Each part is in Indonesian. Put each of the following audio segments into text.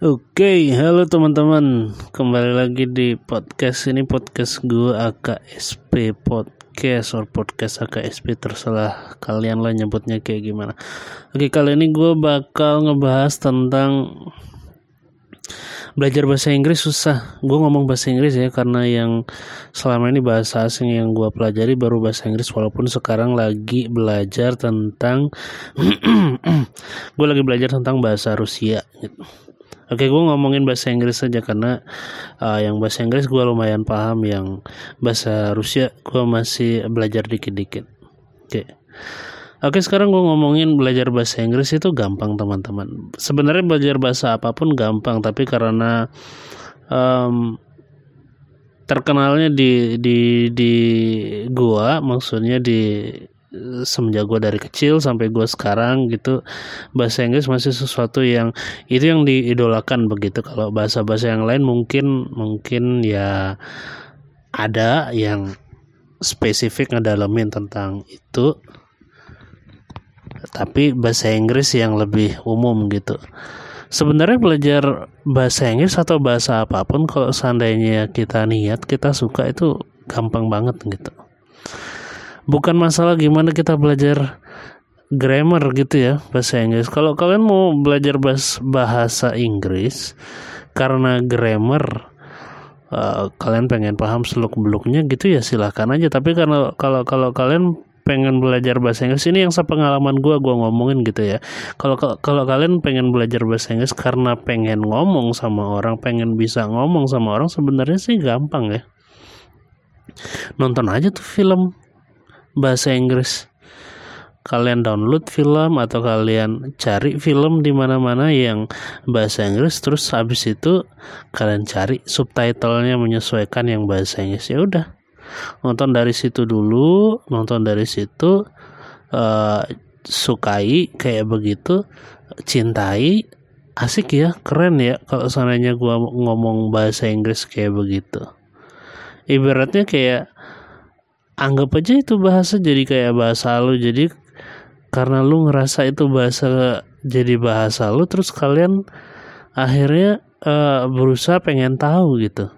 Oke, halo teman-teman. Kembali lagi di podcast ini podcast gue AKSP Podcast or podcast AKSP terserah kalian lah nyebutnya kayak gimana. Oke, kali ini gue bakal ngebahas tentang belajar bahasa Inggris susah. Gue ngomong bahasa Inggris ya karena yang selama ini bahasa asing yang gue pelajari baru bahasa Inggris walaupun sekarang lagi belajar tentang gue lagi belajar tentang bahasa Rusia gitu Oke, gue ngomongin bahasa Inggris saja karena uh, yang bahasa Inggris gue lumayan paham, yang bahasa Rusia gue masih belajar dikit-dikit. Oke. Oke, sekarang gue ngomongin belajar bahasa Inggris itu gampang teman-teman. Sebenarnya belajar bahasa apa pun gampang, tapi karena um, terkenalnya di di di gua, maksudnya di semenjak gue dari kecil sampai gue sekarang gitu bahasa Inggris masih sesuatu yang itu yang diidolakan begitu. Kalau bahasa-bahasa yang lain mungkin mungkin ya ada yang spesifik ngedalamin tentang itu. Tapi bahasa Inggris yang lebih umum gitu. Sebenarnya belajar bahasa Inggris atau bahasa apa pun kalau seandainya kita niat kita suka itu gampang banget gitu bukan masalah gimana kita belajar grammar gitu ya bahasa Inggris. Kalau kalian mau belajar bahasa Inggris karena grammar uh, kalian pengen paham seluk beluknya gitu ya silahkan aja. Tapi karena kalau kalau kalian pengen belajar bahasa Inggris ini yang sepengalaman gue gue ngomongin gitu ya kalau kalau kalian pengen belajar bahasa Inggris karena pengen ngomong sama orang pengen bisa ngomong sama orang sebenarnya sih gampang ya nonton aja tuh film bahasa Inggris. Kalian download film atau kalian cari film di mana-mana yang bahasa Inggris terus habis itu kalian cari subtitlenya menyesuaikan yang bahasa Inggris. Ya udah nonton dari situ dulu nonton dari situ uh, sukai kayak begitu cintai asik ya keren ya kalau seandainya gua ngomong bahasa Inggris kayak begitu. Ibaratnya kayak anggap aja itu bahasa jadi kayak bahasa lu. Jadi karena lu ngerasa itu bahasa jadi bahasa lu terus kalian akhirnya uh, berusaha pengen tahu gitu.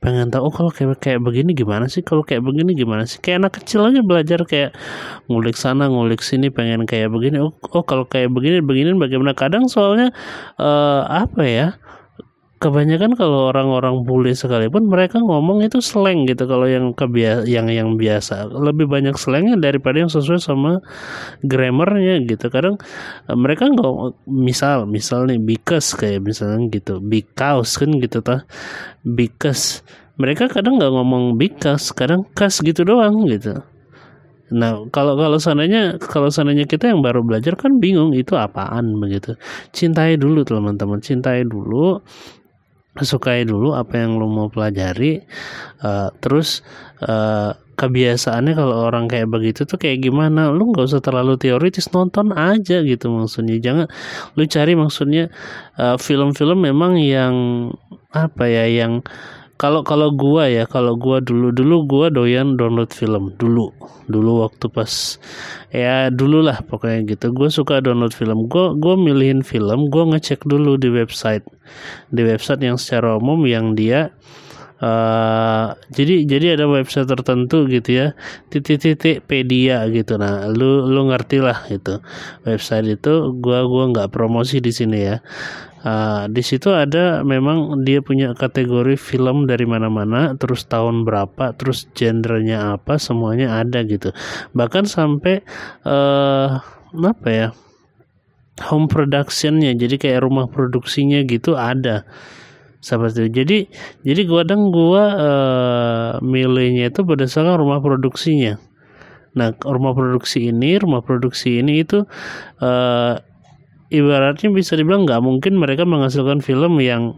Pengen tahu oh kalau kayak kayak begini gimana sih? Kalau kayak begini gimana sih? Kayak anak kecil aja belajar kayak ngulik sana ngulik sini pengen kayak begini. Oh, oh kalau kayak begini begini bagaimana? Kadang soalnya uh, apa ya kebanyakan kalau orang-orang bule sekalipun mereka ngomong itu slang gitu. Kalau yang kebiasa yang yang biasa. Lebih banyak slangnya daripada yang sesuai sama grammarnya gitu. Kadang eh, mereka nggak misal misal nih because kayak misalnya gitu. Because kan gitu tah. Because. Mereka kadang nggak ngomong because kadang kas gitu doang gitu. Nah, kalau kalau sananya kalau sananya kita yang baru belajar kan bingung itu apaan? begitu. Cintai dulu teman-teman, cintai dulu sukai dulu apa yang lo mau pelajari uh, terus uh, kebiasaannya kalau orang kayak begitu tuh kayak gimana? Lu nggak usah terlalu teoritis nonton aja gitu maksudnya. Jangan lu cari maksudnya eh, film-film uh, memang yang apa ya yang kalau kalau gua ya kalau gua dulu dulu gua doyan download film dulu. Dulu waktu pas ya dulu lah pokoknya gitu. Gua suka download film. Gua gua milihin film gua ngecek dulu di website. Di website yang secara umum yang dia Uh, jadi jadi ada website tertentu gitu ya. Titik-titik pedia gitu. Nah lu lu ngerti lah gitu website itu gua gua nggak promosi di sini ya Uh, di situ ada memang dia punya kategori film dari mana-mana, terus tahun berapa, terus genrenya apa, semuanya ada gitu. Bahkan sampai uh, apa ya? home productionnya jadi kayak rumah produksinya gitu ada seperti itu jadi jadi gua kadang gua uh, milihnya itu berdasarkan rumah produksinya nah rumah produksi ini rumah produksi ini itu uh, ibaratnya bisa dibilang nggak mungkin mereka menghasilkan film yang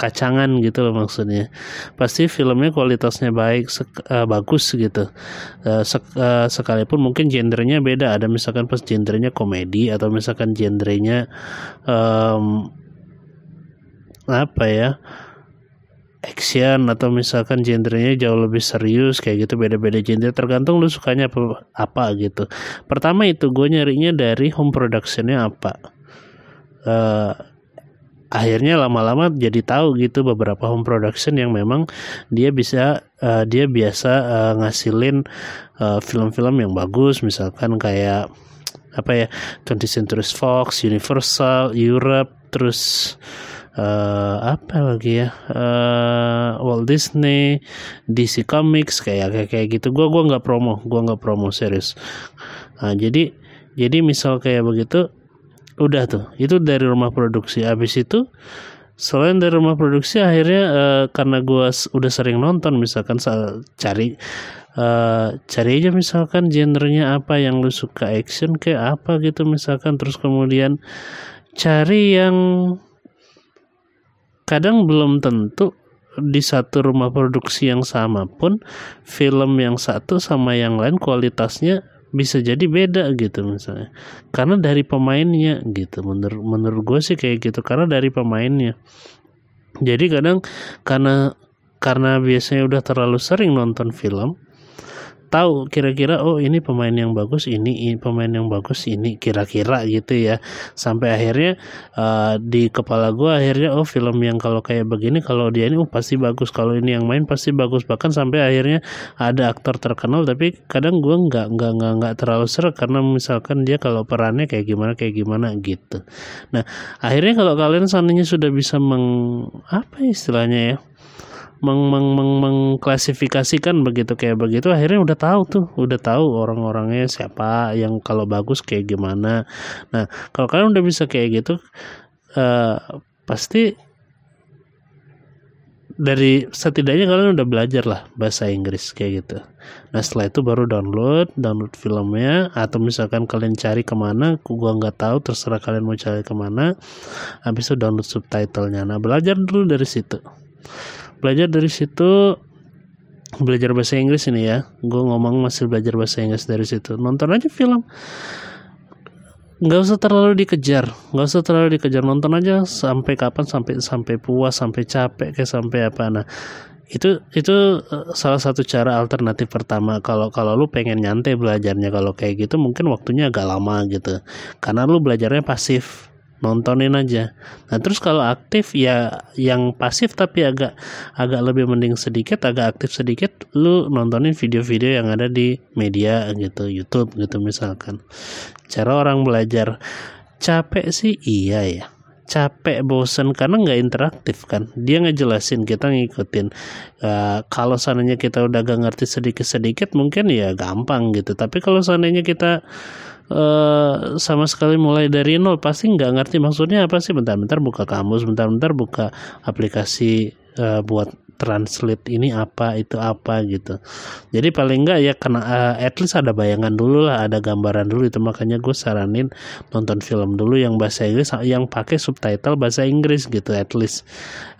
kacangan gitu loh maksudnya. Pasti filmnya kualitasnya baik sek, uh, bagus gitu. Uh, sek, uh, sekalipun mungkin genrenya beda. Ada misalkan pas genrenya komedi atau misalkan genrenya um, apa ya action atau misalkan genrenya jauh lebih serius kayak gitu beda-beda genre tergantung lu sukanya apa, apa gitu. Pertama itu gue nyarinya dari home productionnya apa. Uh, akhirnya lama-lama jadi tahu gitu beberapa home production yang memang dia bisa uh, dia biasa uh, ngasilin film film-film yang bagus. Misalkan kayak apa ya 20th Century Fox, Universal, Europe, terus uh, apa lagi ya uh, Walt Disney, DC Comics kayak kayak kayak gitu. Gua gua nggak promo, gua nggak promo serius. Nah, jadi jadi misal kayak begitu udah tuh itu dari rumah produksi habis itu selain dari rumah produksi akhirnya uh, karena gue udah sering nonton misalkan cari uh, cari aja misalkan genrenya apa yang lu suka action kayak apa gitu misalkan terus kemudian cari yang kadang belum tentu di satu rumah produksi yang sama pun film yang satu sama yang lain kualitasnya bisa jadi beda gitu misalnya. Karena dari pemainnya gitu menurut menurut gue sih kayak gitu karena dari pemainnya. Jadi kadang karena karena biasanya udah terlalu sering nonton film tahu kira-kira oh ini pemain yang bagus ini, ini pemain yang bagus ini kira-kira gitu ya. Sampai akhirnya uh, di kepala gue akhirnya oh film yang kalau kayak begini kalau dia ini oh pasti bagus. Kalau ini yang main pasti bagus. Bahkan sampai akhirnya ada aktor terkenal tapi kadang gue nggak nggak nggak nggak terlalu serak. Karena misalkan dia kalau perannya kayak gimana kayak gimana gitu. Nah akhirnya kalau kalian seandainya sudah bisa meng apa istilahnya ya meng, meng, meng, mengklasifikasikan begitu kayak begitu akhirnya udah tahu tuh udah tahu orang-orangnya siapa yang kalau bagus kayak gimana nah kalau kalian udah bisa kayak gitu uh, pasti dari setidaknya kalian udah belajar lah bahasa Inggris kayak gitu. Nah setelah itu baru download, download filmnya atau misalkan kalian cari ke mana, gua nggak tahu terserah kalian mau cari ke mana. Habis itu download subtitlenya. Nah belajar dulu dari situ belajar dari situ belajar bahasa Inggris ini ya. Gue ngomong masih belajar bahasa Inggris dari situ. Nonton aja film. Nggak usah terlalu dikejar. Nggak usah terlalu dikejar. Nonton aja sampai kapan sampai sampai puas sampai capek kayak sampai apa. Nah itu itu eh, salah satu cara alternatif pertama. Kalau kalau lu pengen nyantai belajarnya kalau kayak gitu mungkin waktunya agak lama gitu. Karena lu belajarnya pasif nontonin aja. Nah terus kalau aktif ya yang pasif tapi agak agak lebih mending sedikit, agak aktif sedikit, lu nontonin video-video yang ada di media gitu, YouTube gitu misalkan. Cara orang belajar capek sih? Iya ya. Capek bosen karena nggak interaktif kan. Dia ngejelasin kita ngikutin. Uh, kalau seandainya kita udah gak ngerti sedikit sedikit mungkin ya gampang gitu. Tapi kalau seandainya kita uh, sama sekali mulai dari nol. Pasti nggak ngerti maksudnya apa sih. Bentar-bentar buka kamus bentar-bentar buka aplikasi uh, buat translate ini apa itu apa gitu. Jadi paling enggak ya kena uh, at least ada bayangan dulu lah ada gambaran dulu. Itu makanya gue saranin nonton film dulu yang bahasa Inggris yang pakai subtitle bahasa Inggris gitu at least.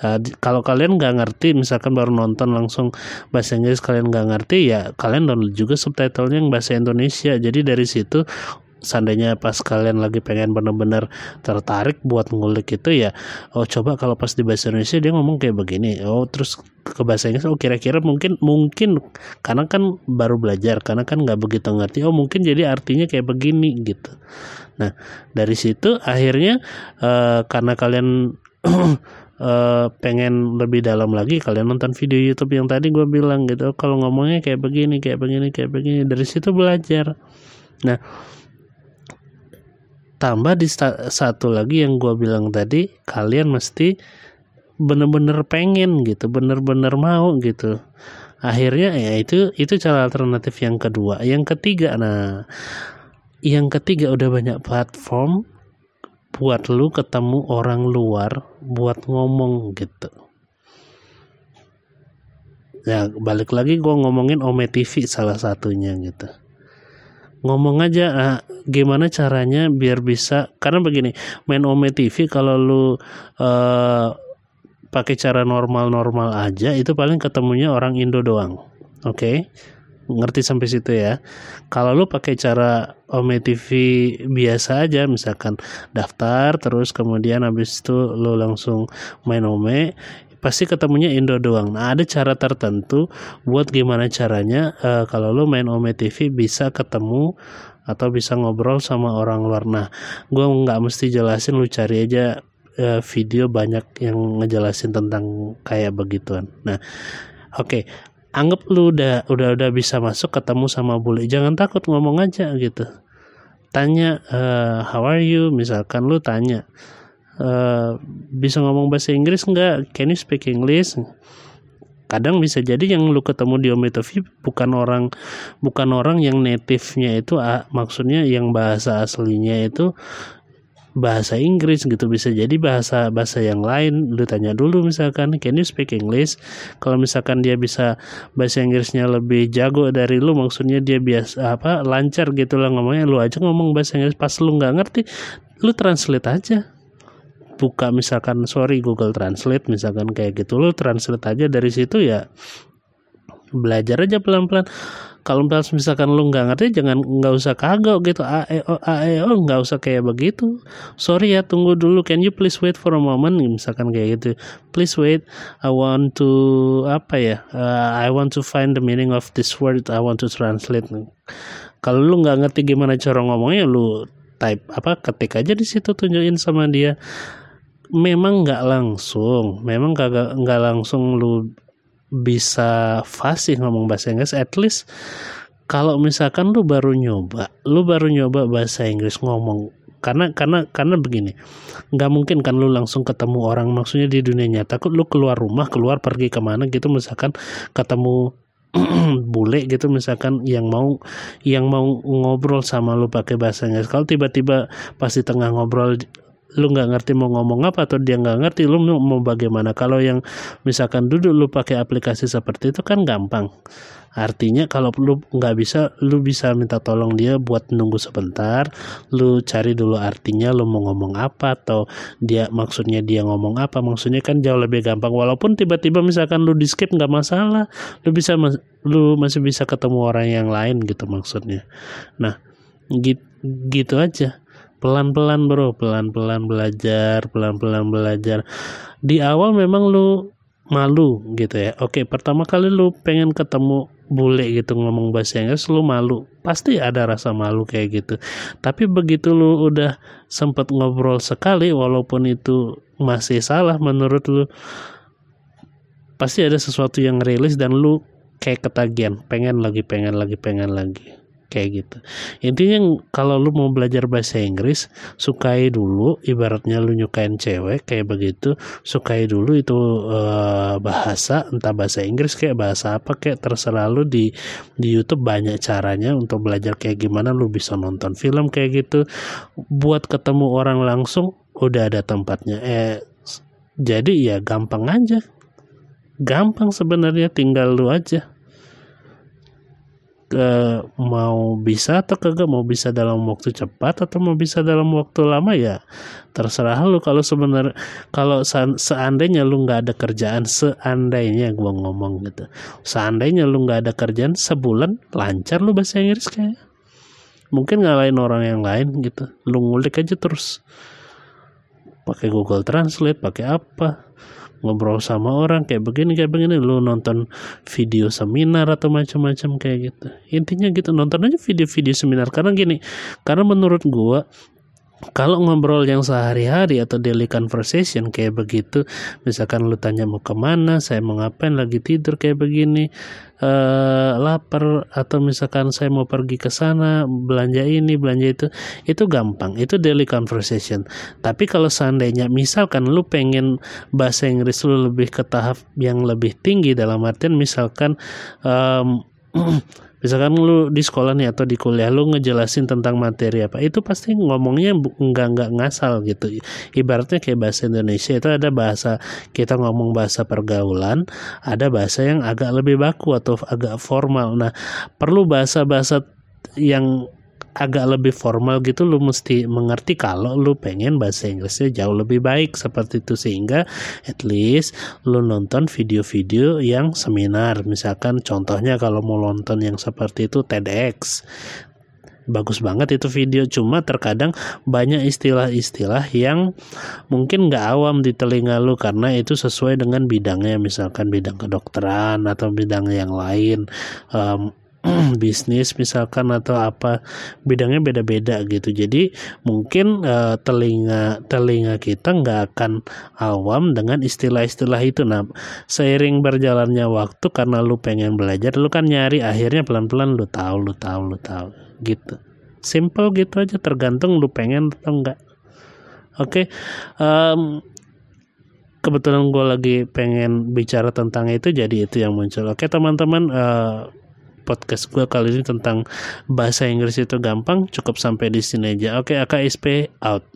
Uh, kalau kalian nggak ngerti misalkan baru nonton langsung bahasa Inggris kalian nggak ngerti ya kalian download juga subtitlenya yang bahasa Indonesia. Jadi dari situ seandainya pas kalian lagi pengen bener-bener tertarik buat ngulik itu ya oh coba kalau pas di bahasa Indonesia dia ngomong kayak begini. Oh terus ke bahasa Inggris oh kira-kira mungkin mungkin karena kan baru belajar karena kan nggak begitu ngerti oh mungkin jadi artinya kayak begini gitu. Nah dari situ akhirnya uh, karena kalian uh, pengen lebih dalam lagi kalian nonton video YouTube yang tadi gue bilang gitu kalau ngomongnya kayak begini kayak begini kayak begini dari situ belajar. Nah tambah di satu lagi yang gue bilang tadi kalian mesti bener-bener pengen gitu bener-bener mau gitu. Akhirnya ya itu itu cara alternatif yang kedua. Yang ketiga nah yang ketiga udah banyak platform buat lu ketemu orang luar buat ngomong gitu. Ya balik lagi gue ngomongin Ome TV salah satunya gitu ngomong aja uh, gimana caranya biar bisa karena begini main Ome TV kalau lu uh, pakai cara normal-normal aja itu paling ketemunya orang Indo doang oke okay? ngerti sampai situ ya kalau lu pakai cara Ome TV biasa aja misalkan daftar terus kemudian habis itu lu langsung main Ome pasti ketemunya Indo doang. Nah ada cara tertentu buat gimana caranya uh, kalau lo main Ome TV bisa ketemu atau bisa ngobrol sama orang luar. Nah gue nggak mesti jelasin lu cari aja uh, video banyak yang ngejelasin tentang kayak begituan nah oke okay. anggap lu udah udah udah bisa masuk ketemu sama bule jangan takut ngomong aja gitu tanya uh, how are you misalkan lu tanya uh, bisa ngomong bahasa Inggris enggak can you speak English? Kadang bisa jadi yang lu ketemu di Ometovi bukan orang bukan orang yang native-nya itu ah, maksudnya yang bahasa aslinya itu bahasa Inggris gitu. Bisa jadi bahasa bahasa yang lain. Lu tanya dulu misalkan can you speak English? Kalau misalkan dia bisa bahasa Inggrisnya lebih jago dari lu maksudnya dia biasa apa lancar gitu lah ngomongnya lu aja ngomong bahasa Inggris. Pas lu nggak ngerti lu translate aja buka misalkan sorry Google Translate misalkan kayak gitu. Lo translate aja dari situ ya belajar aja pelan-pelan. Kalau misalkan lu nggak ngerti jangan nggak usah kagok gitu. A e o a e o nggak usah kayak begitu. Sorry ya tunggu dulu. Can you please wait for a moment? Misalkan kayak gitu. Please wait. I want to apa ya uh, I want to find the meaning of this word. I want to translate. Kalau lu nggak ngerti gimana cara ngomongnya lu type apa ketik aja di situ tunjukin sama dia memang nggak langsung memang kagak nggak langsung lu bisa fasih ngomong bahasa Inggris. At least kalau misalkan lu baru nyoba lu baru nyoba bahasa Inggris ngomong karena karena karena begini nggak mungkin kan lu langsung ketemu orang maksudnya di dunia nyata lu keluar rumah keluar pergi ke mana gitu misalkan ketemu bule gitu misalkan yang mau yang mau ngobrol sama lu pakai bahasa Inggris. Kalau tiba-tiba pas di tengah ngobrol lu nggak ngerti mau ngomong apa atau dia nggak ngerti lu mau bagaimana? Kalau yang misalkan duduk lu pakai aplikasi seperti itu kan gampang. Artinya kalau lu nggak bisa lu bisa minta tolong dia buat nunggu sebentar lu cari dulu artinya lu mau ngomong apa atau dia maksudnya dia ngomong apa. Maksudnya kan jauh lebih gampang. Walaupun tiba-tiba misalkan lu di skip nggak masalah lu bisa lu masih bisa ketemu orang yang lain gitu maksudnya. Nah gitu, gitu aja pelan-pelan bro. Pelan-pelan belajar pelan-pelan belajar. Di awal memang lu malu gitu ya. Oke pertama kali lu pengen ketemu bule gitu ngomong bahasa Inggris lu malu. Pasti ada rasa malu kayak gitu. Tapi begitu lu udah sempet ngobrol sekali walaupun itu masih salah menurut lu pasti ada sesuatu yang rilis dan lu kayak ketagihan. Pengen lagi pengen lagi pengen lagi kayak gitu. Intinya kalau lu mau belajar bahasa Inggris sukai dulu ibaratnya lu nyukain cewek kayak begitu sukai dulu itu uh, bahasa entah bahasa Inggris kayak bahasa apa kayak terserah lu di di YouTube banyak caranya untuk belajar kayak gimana lu bisa nonton film kayak gitu. Buat ketemu orang langsung udah ada tempatnya. Eh jadi ya gampang aja. Gampang sebenarnya tinggal lu aja ke mau bisa atau kagak? Mau bisa dalam waktu cepat atau mau bisa dalam waktu lama? Ya terserah lu. Kalau sebenarnya kalau seandainya lu nggak ada kerjaan seandainya gua ngomong gitu seandainya lu nggak ada kerjaan sebulan lancar lu bahasa Inggris kayak mungkin ngalahin orang yang lain gitu. Lu ngulik aja terus. Pakai Google Translate pakai apa ngobrol sama orang kayak begini kayak begini lu nonton video seminar atau macam-macam kayak gitu. Intinya gitu nonton aja video-video seminar. Karena gini karena menurut gua kalau ngobrol yang sehari-hari atau daily conversation kayak begitu misalkan lu tanya mau ke mana saya mau ngapain lagi tidur kayak begini uh, lapar atau misalkan saya mau pergi ke sana belanja ini belanja itu itu gampang itu daily conversation. Tapi kalau seandainya misalkan lu pengen bahasa Inggris lu lebih ke tahap yang lebih tinggi dalam artian misalkan um, misalkan lu di sekolah nih atau di kuliah lu ngejelasin tentang materi apa itu pasti ngomongnya nggak nggak ngasal gitu. Ibaratnya kayak bahasa Indonesia itu ada bahasa kita ngomong bahasa pergaulan ada bahasa yang agak lebih baku atau agak formal. Nah perlu bahasa-bahasa yang agak lebih formal gitu lu mesti mengerti kalau lu pengen bahasa Inggrisnya jauh lebih baik seperti itu. Sehingga at least lu nonton video-video yang seminar. Misalkan contohnya kalau mau nonton yang seperti itu TEDx. Bagus banget itu video. Cuma terkadang banyak istilah-istilah yang mungkin nggak awam di telinga lu karena itu sesuai dengan bidangnya. Misalkan bidang kedokteran atau bidang yang lain. Um, bisnis misalkan atau apa bidangnya beda-beda gitu. Jadi mungkin uh, telinga telinga kita nggak akan awam dengan istilah-istilah itu. Nah seiring berjalannya waktu karena lu pengen belajar lu kan nyari akhirnya pelan-pelan lu tahu lu tahu lu tahu gitu. Simple gitu aja tergantung lu pengen atau enggak oke okay. um, kebetulan gue lagi pengen bicara tentang itu jadi itu yang muncul. Oke teman-teman uh, podcast gue kali ini tentang bahasa Inggris itu gampang cukup sampai di sini aja. Oke AKSP out